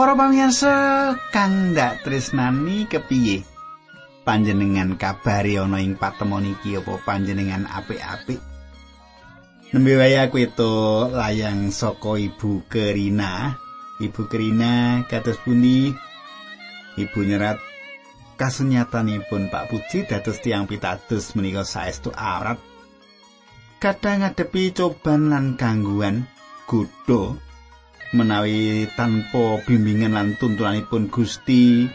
Para pamirsa kang ndak tresnani kepiye? Panjenengan kabare ana ing patemon iki apa panjenengan apik-apik? Nembe wae aku itu layang saka Ibu Kerina. Ibu Kerina kados pundi? Ibu nyerat kasunyatanipun Pak Puji dados tiang pitados menika saestu awrat. Kadang ngadepi coban lan gangguan godho menawi tanpa bimbingan lan tuntunanipun Gusti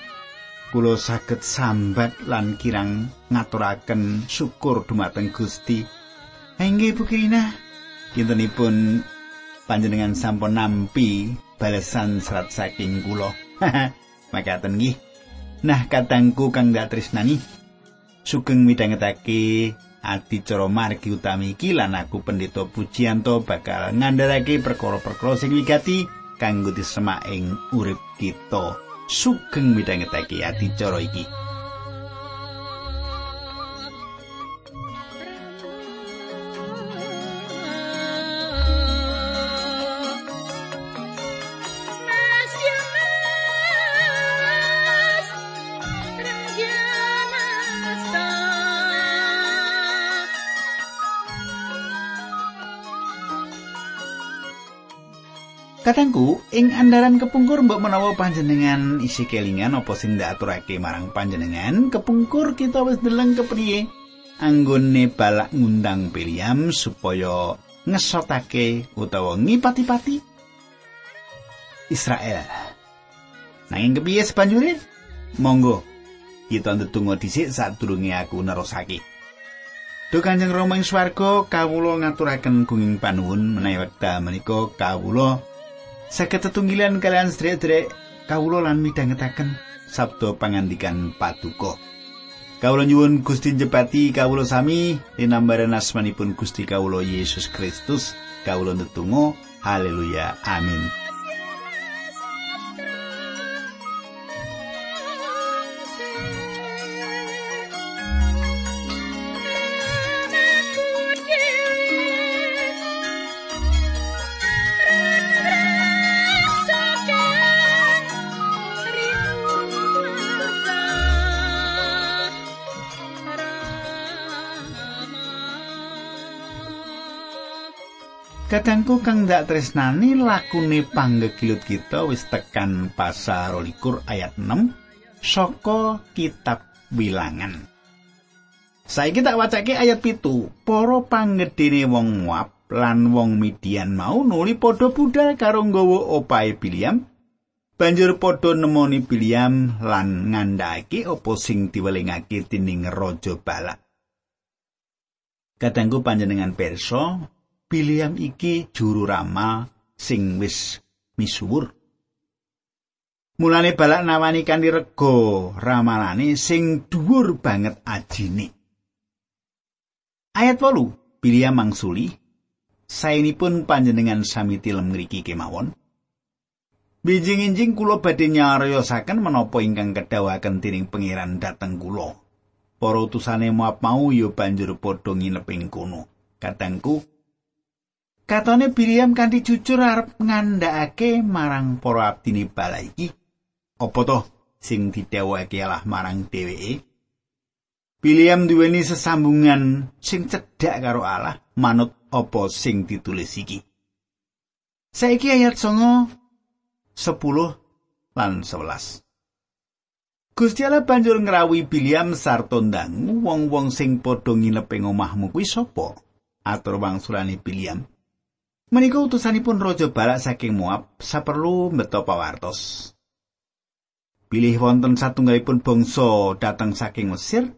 kula saged sambat lan kirang ngaturaken syukur dumateng Gusti. Inggih Bu Kirina, kintenipun panjenengan sampun nampi balesan serat saking kula. Makaten nggih. Nah, katangku kang dak tresnani sugeng midhangetake adicara margi utami iki lan aku pendeta Pujianto bakal ngandharake perkara-perkara sing wigati kanggo disemak ing urip kita. Sugeng midhangetake adicara iki. Katangku, ing andaran kepungkur mbok menawa panjenengan isi kelingan apa sing ndak aturake marang panjenengan, kepungkur kita wis deleng kepriye anggone balak ngundang William supaya ngesotake utawa ngipati-pati Israel. Nanging kepiye sebanjure? Monggo kita ndedonga dhisik sadurunge aku nerusake. Duh Kanjeng Rama ing swarga kawula ngaturaken gunging panuwun menawi wekdal menika kawula saged tetunggilan kalian sedherek kawula lan midhangetaken sabda pangandikan paduka. Kawula nyuwun Gusti njepati kawula sami linambaran asmanipun Gusti kawula Yesus Kristus. Kawula netunggal haleluya amin. Kadangku kang ndak tresnani lakune panggegilut kita wis tekan pasal 22 ayat 6 saka kitab Bilangan. Saiki tak wacake ayat pitu. Para panggedene wong Moab lan wong Midian mau nuli padha budal karo nggawa opahe Biliam. Banjur padha nemoni Biliam lan ngandhake apa sing diwelingake dening Raja Balak. Kadangku panjenengan perso Biliam iki juru ramal sing wis misuwur. Mulane balak nawani kanthi rega ramalane sing dhuwur banget ajine. Ayat 8, Biliam mangsuli, saenipun panjenengan sami tilem ngriki kemawon. Bijing-injing kula badhe nyariosaken menapa ingkang kedhawaken dening pangeran dhateng kula. Para utusane Moab mau ya banjur padha nginep ing kono. Katengku, Katone Biliam kanthi jujur arep ngandhakake marang para abdine bala iki. Apa to sing didhawuhake Allah marang dheweke? Biliam duweni sesambungan sing cedhak karo Allah manut apa sing ditulis iki. Saiki ayat 9 10 lan 11. Gusti Allah banjur ngrawuhi Biliam sarta ndang wong-wong sing padha nginep ing omahmu kuwi sapa? Atur wangsulane Biliam. Menika utusanipun Raja Balak saking Moab saperlu mbeta pawartos. Pilih wonten satunggalipun bangsa dateng saking Mesir.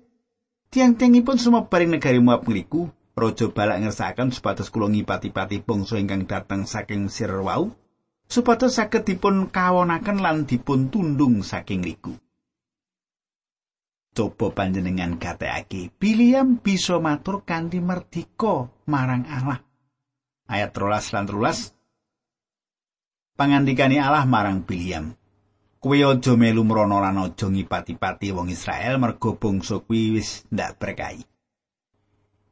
Tiang-tiangipun sumebar ing negari Moab ngriku, Raja Balak ngersakaken supados kula ngipati-pati bangsa ingkang dateng saking Mesir wau, supados saged dipun kawonaken lan dipun tundung saking ngriku. Coba panjenengan gatekake, Biliam bisa matur kanthi merdika marang Allah. Ayat rolas lan rolas pangandikani Allah marang Biliam kuwi aja melu mrono lan ngipati-pati wong Israel mergo bangsa kuwi wis ndak berkahi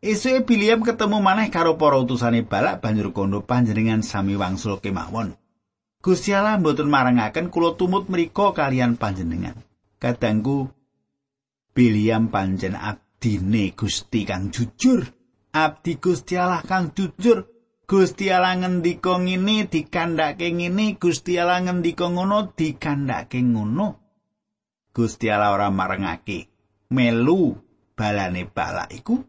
Esuke Biliam ketemu maneh karo para utusane Balak banjur kono panjenengan sami wangsul kemawon. Gusti Allah mboten marangaken kula tumut mriku kalian panjenengan. Kadangku Biliam pancen abdine Gusti kang jujur. Abdi Gusti kang jujur. Gusti Allah ngendika ngene dikandhake ngene, Gusti Allah ngendika ngono dikandhake ngono. Gusti Allah ora marangake melu balane balak iku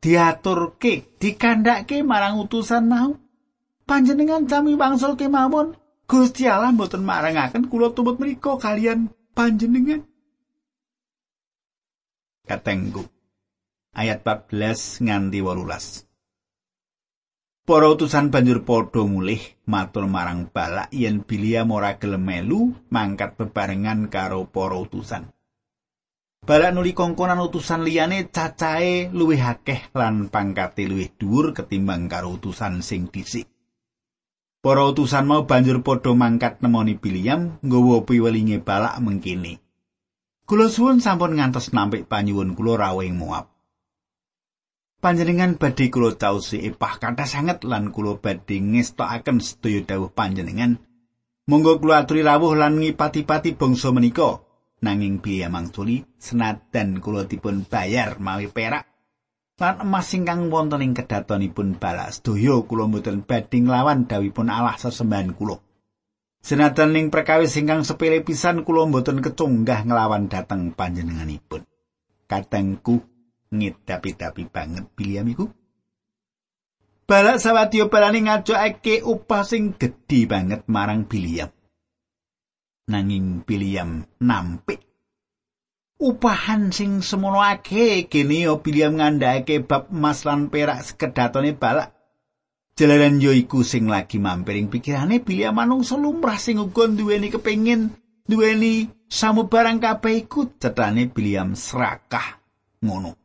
diaturke dikandhake marang utusan mau. Panjenengan sami wangsul kemawon, Gusti Allah mboten marangaken kula tumut mriku kalian panjenengan. Katenggu ayat 14 nganti 18. Para utusan banjur padha mulih matur marang Balak yen Biliam ora gelem melu mangkat bebarengan karo para utusan. Balak nuli kongkonan utusan liyane cacahe luwih akeh lan pangkate luwih dhuwur ketimbang karo utusan sing dhisik. Para utusan mau banjur padha mangkat nemoni Biliam nggawa piwelinge Balak mengkini. Kula suwun sampun ngantos nampik panyuwun kula rawuh Moab. Panjenengan badhe kula caosi epah kathah sanget lan kula badhe ngestokaken sedaya dawuh panjenengan. Monggo kula aturi rawuh lan ngipati-pati bangsa menika. Nanging biaya mangsuli senadan kula dipun bayar mawi perak. Lan emas ingkang wonten ing kedatonipun balas sedaya kula mboten badhe nglawan dawuhipun Allah sesembahan kula. Senadan ning perkawis ingkang sepele pisan kula mboten kecunggah nglawan dhateng panjenenganipun. Kadangku ngedapi-dapi banget Biliam iku. Balak sawadya balane ngajokake upah sing gedhi banget marang Biliam. Nanging Biliam nampik upahan sing semono akeh kene Biliam ngandhake bab emas lan perak sekedatone balak. Jalaran yo iku sing lagi mampiring pikirane Biliam manungsa lumrah sing uga duweni kepengin duweni samubarang kabeh iku cetane Biliam serakah ngono.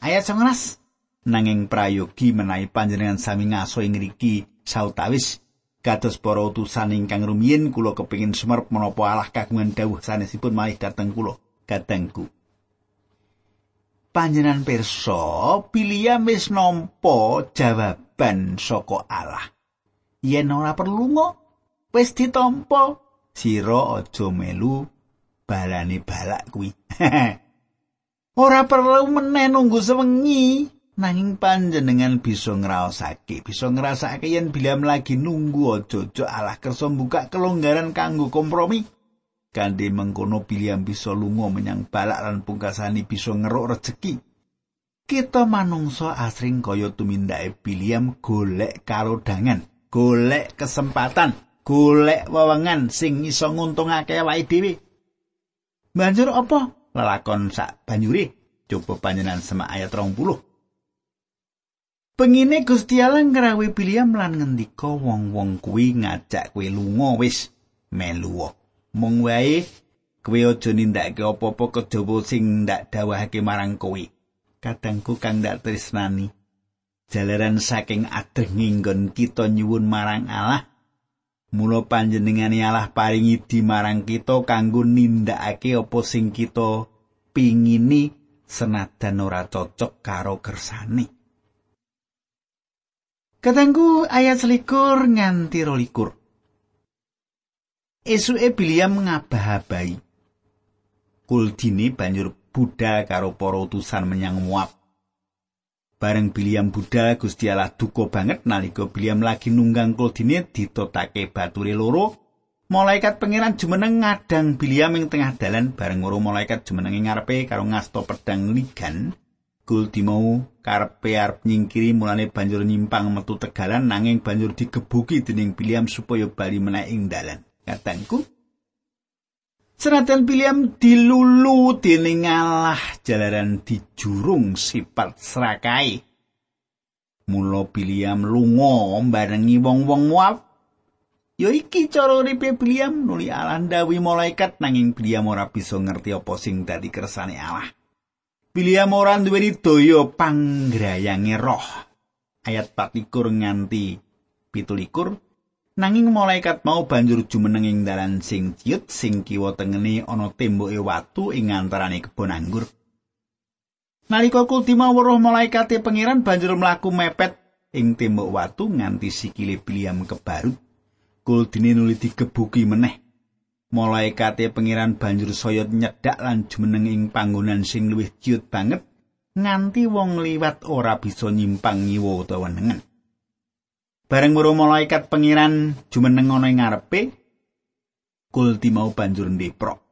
Ayat 19 nanging prayogi menawi panjenengan sami ngaso ing ngriki sautawis kados para utusan ingkang rumiyin kula kepingin sumerep menapa Allah kagungan dawuh sanesipun malih dhateng kula. Kadangku. Panjenengan pirsa pilih wis nampa jawaban saka Allah. Yen ora perlu ngo wis ditampa. Sira aja melu balane balak kuwi Ora perlu meneh nunggu sewengi. Nanging panjenengan bisa ngraosake. Bisa ngrasake yen bilam lagi nunggu aja-aja Allah kersa buka kelonggaran kanggo kompromi. Kanthi mengkono Biliam bisa lunga menyang balak lan pungkasani bisa ngeruk rejeki. Kita manungsa asring kaya tumindake Biliam golek karodangan golek kesempatan golek wewengan sing iso nguntungake awake dhewe. Banjur apa lelakon sak banyure coba panjenengan semak ayat 20 Pengine Gusti Allah ngrawuhi Biliam lan ngendika wong-wong kuwi ngajak kowe lunga wis melu. Mung wae kowe aja nindakake apa-apa kejaba sing ndak dawahake marang kowe. Kadangku kang ndak tresnani. Jalaran saking adeng nggon kita nyuwun marang Allah, Mula panjenengane Allah paringi di marang kita kanggo nindakake apa sing kita pingini senadan ora cocok karo kersane. Katanggu ayat selikur nganti rolikur. Esuke Biliam ngabah-abahi. Kuldini banjur Buddha karo para utusan menyang Moab. Bareng Biliam Buddha Gusti Allah duka banget nalika Biliam lagi nunggang kuldine ditotake bature loro. Malaikat pangeran jumeneng ngadang Biliam ing tengah dalan bareng loro malaikat jumeneng ngarepe karo ngasto pedang ligan. Kuldi mau karepe arep nyingkiri mulane banjur nyimpang metu tegalan nanging banjur digebuki dening Biliam supaya bali meneh ing dalan. Katangku Senajan William dilulu dening Allah jalaran dijurung sifat serakai. Mula William lunga barengi wong-wong Moab. Ya iki cara uripe William nuli Allah ndawi malaikat nanging William ora bisa ngerti apa sing dadi kersane Allah. William ora duweni daya panggrayange roh. Ayat 4 nganti 17 Nanging malaikat mau banjur jumeneng ing dalan sing ciut sing kiwa tengene ana temboke watu ing antarane kebon anggur. Nalika kultima weruh malaikate pangeran banjur mlaku mepet ing tembok watu nganti sikile Biliam kebarut. Kuldine nuli digebuki meneh. Malaikate pangeran banjur saya nyedak lan jumeneng ing panggonan sing luwih ciut banget nganti wong liwat ora bisa nyimpang nyiwa utawa nengen. Bareng weruh malaikat pangeran jumeneng ana ing ngarepe, Kuldi mau banjur ndeprok.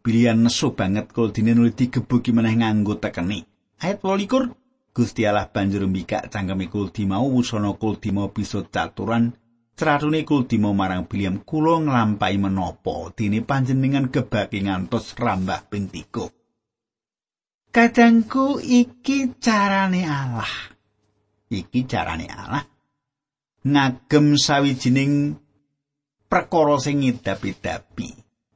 Pilihan nesu banget Kuldine nuli digebuki meneh nganggo tekeni. Ayat 28 Gusti Allah banjur mbikak cangkeme Kuldi mau wusana Kuldi mau bisa caturan Ceratune Kuldima marang Biliam kula nglampahi menapa dene panjenengan gebaki ngantos rambah 3. Kadangku iki carane Allah. Iki carane Allah. Ngagem sawijining perkara sing ngidapi-dapi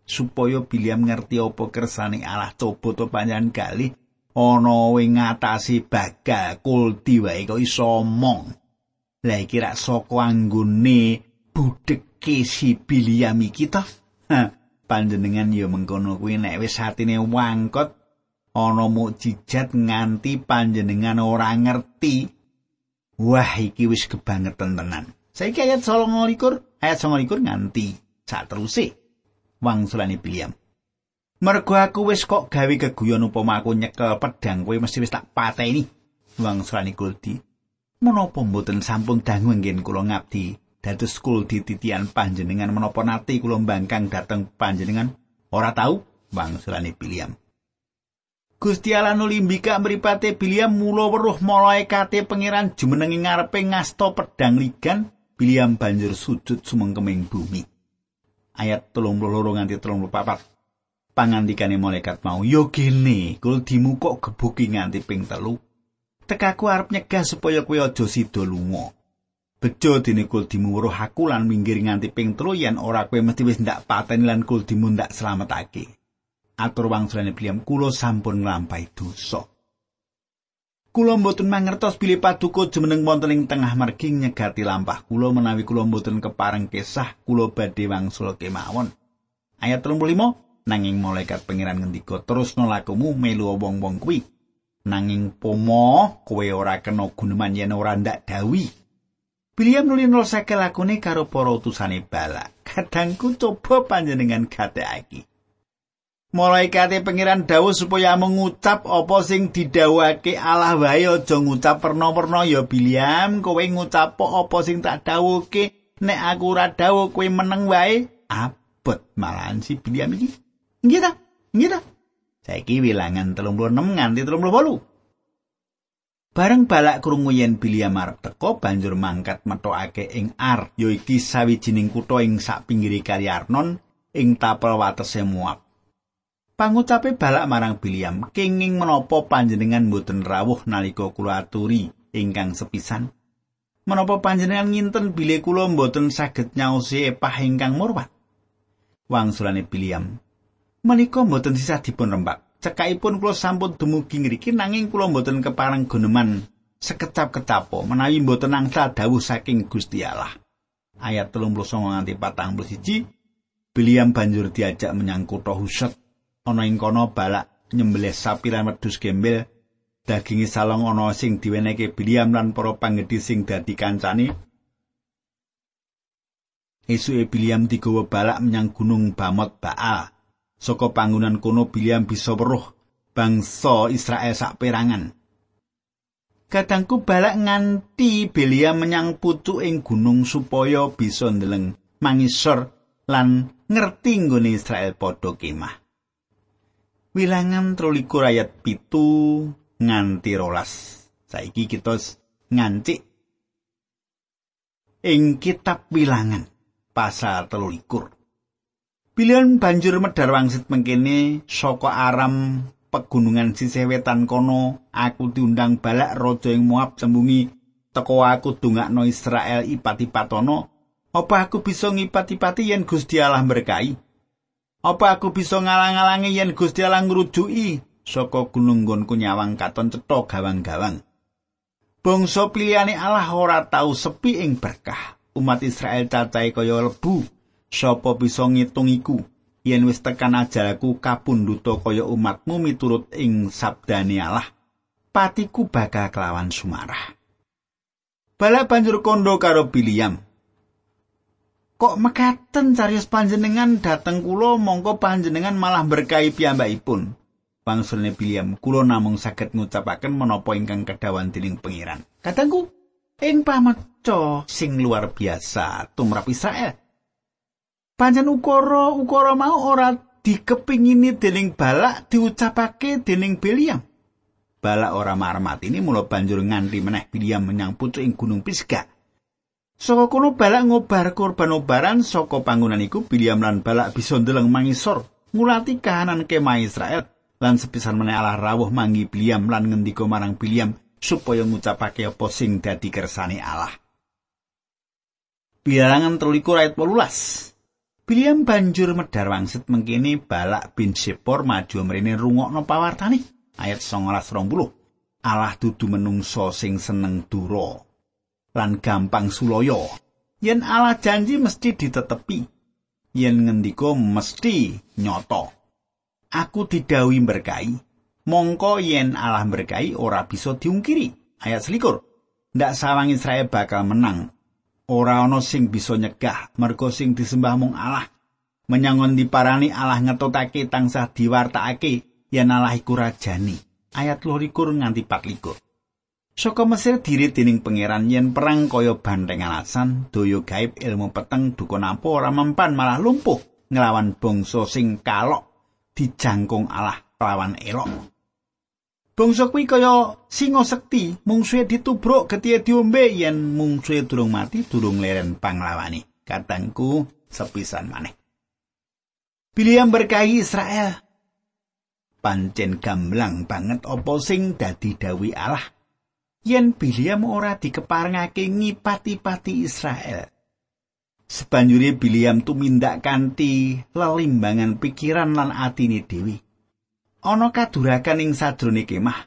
supaya Biliam ngerti apa kersane Allah coba to panjenengan kali ana ing ngatasi bagal kulti wae kok iso omong. Lah iki rak saka anggone budheke si Biliam iki to. Panjenengan ya mengkono kuwi nek wis atine wangkot ana mukjizat nganti panjenengan ora ngerti. Wah iki wis kebangetan tenan. Saiki ayat 29 ayat 29 nganti sak teruse wangsulane Biliam. Mergo aku wis kok gawe keguyon upama aku nyekel pedang kowe mesti wis tak pateni. Wangsulane Kuldi. menapa mboten sampun dangu nggen kula ngabdi dados kul dititian panjenengan menapa nate kula mbangkang dateng panjenengan ora tau bangsulane Biliam Gusti Allah nuli mbika mripate Biliam mula weruh malaikate pangeran jumeneng ing ngarepe ngasta pedang ligan Biliam banjur sujud sumengkeming bumi ayat 32 nganti 34 pangandikane malaikat mau yo gene kul dimukok gebuki nganti ping telu tekaku arep nyegah supaya kowe aja sida lunga. Bejo dene kuldimu weruh aku lan minggir nganti ping telu yen ora kowe mesti wis ndak pateni lan kuldimu ndak slametake. Atur wangsulane Biliam kula sampun nglampahi dosa. Kula mboten mangertos bilih paduka jumeneng wonten ing tengah margi nyegati lampah kula menawi kula mboten kepareng kesah kula badhe wangsul kemawon. Ayat 35 nanging malaikat pangeran ngendika terus nolakumu melu wong-wong kuwi. nanging pomo kowe ora kena guneman yen ora ndak dawi. William nuli nol sakel lakune karo para utusane bala. Kadangku coba panjenengan gatekake. Malaikate pangeran dawuh supaya mengucap apa sing didhawuhake Allah wae aja ngucap perno-perno ya William kowe ngucap apa sing tak dawuhke nek aku ora dawuh kowe meneng wae abot malahan si William iki. Nggih ta? Nggih ta? Saiki wilangan 36 nganti 38. Bareng balak krungu yen Biliam arep teka banjur mangkat metokake ing Ar, ya iki sawijining kutha ing sak pinggire Kali Arnon ing tapel watese Moab. Pangucape balak marang Biliam, kenging menapa panjenengan mboten rawuh nalika kula aturi ingkang sepisan? Menapa panjenengan nginten bilih kula mboten saged nyaosi epah ingkang murwat? Wangsulane Biliam, menika mboten sisah dipun rembak. Cekakipun kula sampun dumugi ngriki nanging kula mboten kepareng guneman sekecap-kecapo menawi mboten angsal dawuh saking Gusti Allah. Ayat 39 nganti 41 Biliam banjur diajak menyang kutha Huset. Ana ing kono balak nyembelih sapi lan wedhus gembel. Dagingi salong ana sing diweneke Biliam lan para panggedhi sing dadi kancane. Esuke Biliam digawa balak menyang gunung Bamot Baal. saka panggonan kono Biliam bisa weruh bangsa Israel sak perangan. Kadangku balak nganti Biliam menyang pucuk ing gunung supaya bisa ndeleng mangisor lan ngerti nggone Israel padha kemah. Wilangan 13 ayat pitu nganti rolas. Saiki kita ngancik ing kitab wilangan pasal telulikur. Pilihan banjur medar wangsit mengkene saka aram pegunungan sisih wetan kono aku diundang balak raja ing Moab sembungi teko aku dongakno Israel ipati-patono apa aku bisa ngipati-pati yen Gusti Allah berkahi apa aku bisa ngalang-alangi yen Gusti Allah ngrujuki? Saka gunung nggonku nyawang katon cetha gawang-gawang. Bangsa pilihane Allah ora tau sepi ing berkah. Umat Israel cacahe kaya lebu. Sapa bisa ngitung iku? Yen wis tekan ajalku kapunduta kaya umatmu miturut ing sabdane Allah. Patiku bakal kelawan sumarah. Bala banjur kondo karo Biliam kok mekaten carios panjenengan dateng kula mongko panjenengan malah berkahi piyambakipun Bangsulne Biliam, kula namung saged ngucapaken menapa ingkang kedawan dening pangeran. Katangku, ing pamaca sing luar biasa tumrap Israel. Panjen ukara ukara mau ora dikepingini dening balak diucapake dening Biliam. Balak ora marmat ini mula banjur nganti meneh Biliam menyang pucuk ing gunung Pisga. Saka kono balak ngobar korban obaran saka panggonan iku Biliam lan balak bisa ndeleng mangisor ngulati kahanan kemah Israel lan sepisan meneh Allah rawuh manggi Biliam lan ngendika marang Biliam supaya ngucapake apa sing dadi kersane Allah. Bilangan 13 ayat 18. Biliam banjur medhar wangsit mengkini balak bin Sepor maju mrene rungokno pawartane ayat 19 Allah dudu menungso sing seneng dura lan gampang sulaya. Yen Allah janji mesti ditetepi. Yen ngendika mesti nyoto. aku didhawuhi berkahi. Mongko yen Allah berkahi ora bisa diungkiri. Ayat selikur. Ndak sawang Israel bakal menang. Ora ana sing bisa nyegah mergo sing disembah mung Allah. Menyangon diparani Allah ngetotake tansah diwartakake yen Allah iku rajani. Ayat 22 nganti 24 Saka Mesir diri dening pangeran yen perang kaya banteng alasan, daya gaib ilmu peteng dukun apa ora mempan malah lumpuh nglawan bangsa sing kalok dijangkung Allah lawan elok. Bangsa kuwi kaya singa sekti, mungsuhe ditubruk getihe diombe yen mungsuhe durung mati durung leren panglawane. Katangku sepisan maneh. Biliam berkahi Israel. Pancen gamblang banget apa sing dadi dawi Allah. Yen Biliam ora dikeparengake ngipati-pati Israel. Sebanjure Biliam tumindak kanthi lelimbangan pikiran lan atine dewi. Ana kadurakan ing sadrone kemah.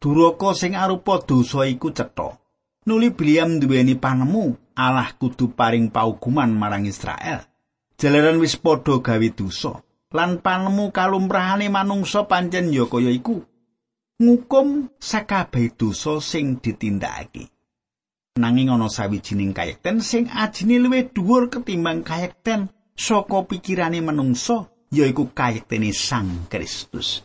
Duraka sing arupa dosa iku cetha. Nuli Biliam duweni panemu Allah kudu paring paukuman marang Israel. Jalaran wis padha gawe dosa lan panemu kalumrahane manungsa pancen ya kaya iku. Ngukum sakabeh dosa sing ditindakake. nanging ana sawijining kayekten sing ajine luwih dhuwur ketimbang kayekten saka pikirane manungsa yaiku kayektene Sang Kristus.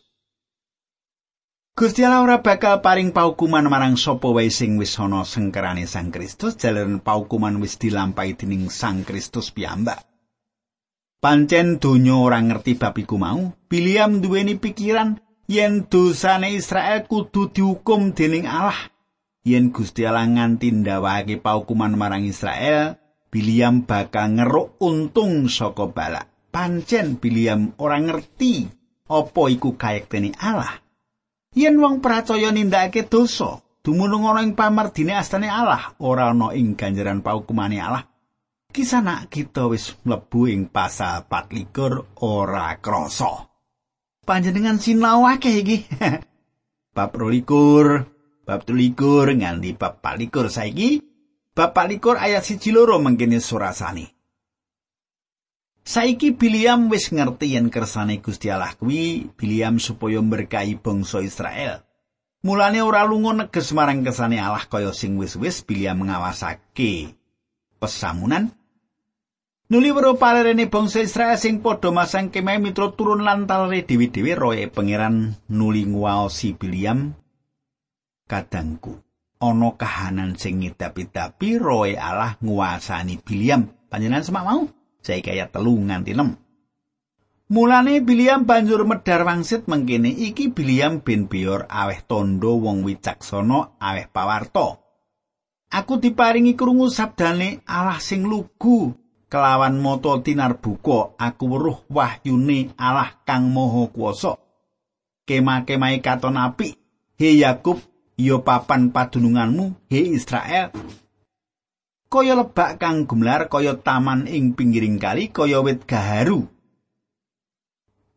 Gusti ora bakal paring paukuman marang sapa wae sing wis ana sengkerane Sang Kristus jalaran paukuman wis dilampahi dening Sang Kristus piyambak. Pancen donya ora ngerti bab iku mau, Biliam duweni pikiran yen dosane Israel kudu dihukum dening Allah yen Gusti Allah nganti ndawake paukuman marang Israel, Biliam bakal ngeruk untung saka balak. Pancen Biliam ora ngerti apa iku kayektene Allah. Yen wong percaya nindakake dosa, dumunung ana ing pamardine astane Allah, ora ana ing ganjaran paukumane Allah. Kisana kita wis mlebu ing pasal 24 ora krasa. Panjenengan sinau akeh iki. Bab 22 bab 23 nganti bab 24 saiki bab 24 ayat 1 loro mangkene surasane Saiki Biliam wis ngerti yen kersane Gusti Allah kuwi Biliam supaya berkahi bangsa Israel. Mulane ora lunga neges marang kersane Allah kaya sing wis-wis Biliam ngawasake pesamunan. Nuli weruh palerene bangsa Israel sing padha masang kemah mitra turun lan talere dewi-dewi roe pangeran nuli nguwaosi Biliam kadangku. Ana kahanan sing ngidapi-dapi roe Allah nguasani Biliam panjenengan semak mau? Saiki ayat telu nganti 6 Mulane Biliam banjur medar wangsit mengkene iki Biliam bin Beor aweh tondo wong wicaksana aweh pawarto Aku diparingi krungu sabdane Allah sing lugu kelawan moto tinar buka aku weruh wahyune Allah kang maha kuwasa kemah-kemahe katon apik. He Yakub ya papan padununganmu he Israel. Kaya lebak kang gumlar kaya taman ing pinggiring kali kaya wit gaharu.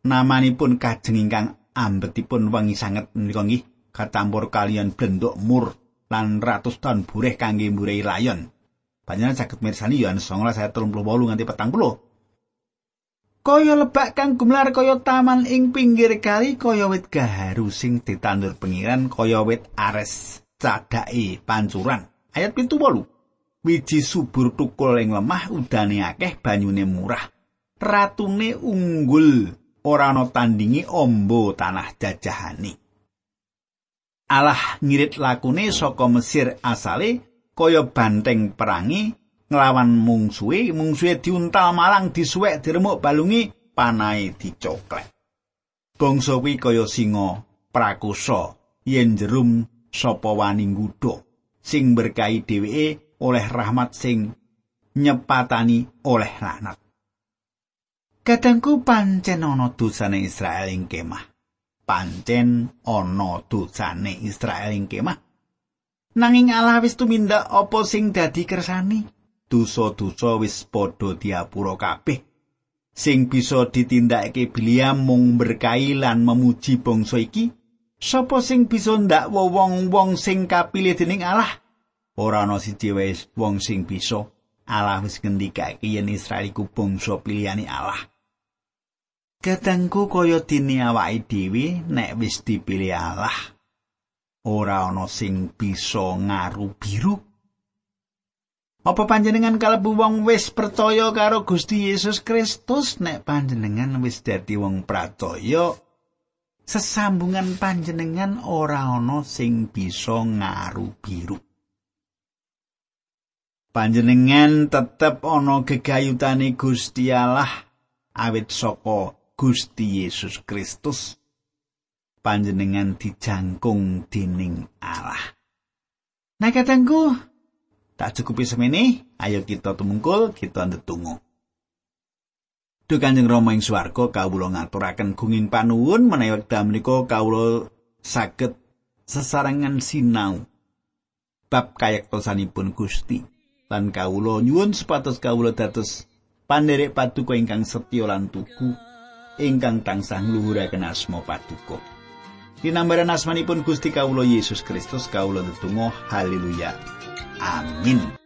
Namanipun kajeng ingkang ambetipun wengi sanget menika nggih katampur kalian blendok mur lan ratus tahun bureh kangge murai layon panjenengan saged mirsani Yohanes 19 ayat 38 nganti 40 kaya lebak kang gumlar kaya taman ing pinggir kali kaya wit gaharu sing ditandur pengiran kaya wit ares cadake pancuran. Ayat pintu bolu wiji subur tukul ing lemah udane akeh banyune murah. Ratune unggul ora ana tandingi ombo tanah jajahane. Allah ngirit lakune saka Mesir asale kaya banteng perangi nglawan mungsuhe mungsuhe diuntal malang disuwek diremuk balungi panahe dicoklek bangsa kuwi kaya singa prakosa yen jerum sapa wani ngudha sing berkahi dheweke oleh rahmat sing nyepatani oleh laknat Kadangku pancen ana dosane Israel ing kemah. Pancen ana dosane Israel ing kemah. Nanging Allah wis tumindak apa sing dadi kersani? Dosa-dosa wis padha diapura kabeh. Sing bisa ditindakake Biliam mung berkahi lan memuji bangsa iki. Sapa sing bisa ndak wong-wong sing kapilih dening Allah? Ora ana siji wis wong sing bisa. Allah wis ngendikake yen Israel iku bangsa pilihane Allah. Kadangku kaya dene awake dhewe nek wis dipilih Allah ora ana sing bisa ngaru biru. Apa panjenengan kalebu wong wis percaya karo Gusti Yesus Kristus nek panjenengan wis dadi wong percaya sesambungan panjenengan ora ana sing bisa ngaru biru. Panjenengan tetep ana gegayutane Gusti Allah awit saka Gusti Yesus Kristus panjenengan dijangkung dening Allah. Nah katangku, tak cukupi semene, ayo kita tumungkul, kita ndedonga. Duh Kanjeng ing swarga kawula ngaturaken gunging panuwun menawi wekdal menika kawula saged sesarengan sinau bab kayektosanipun Gusti lan kawula nyuwun supados kawula dados panderek paduka ingkang setya lan tuku ingkang tansah ngluhuraken asma paduka. Dinambaran asmanipun Gusti Kawula Yesus Kristus kawula ndedonga haleluya. Amin.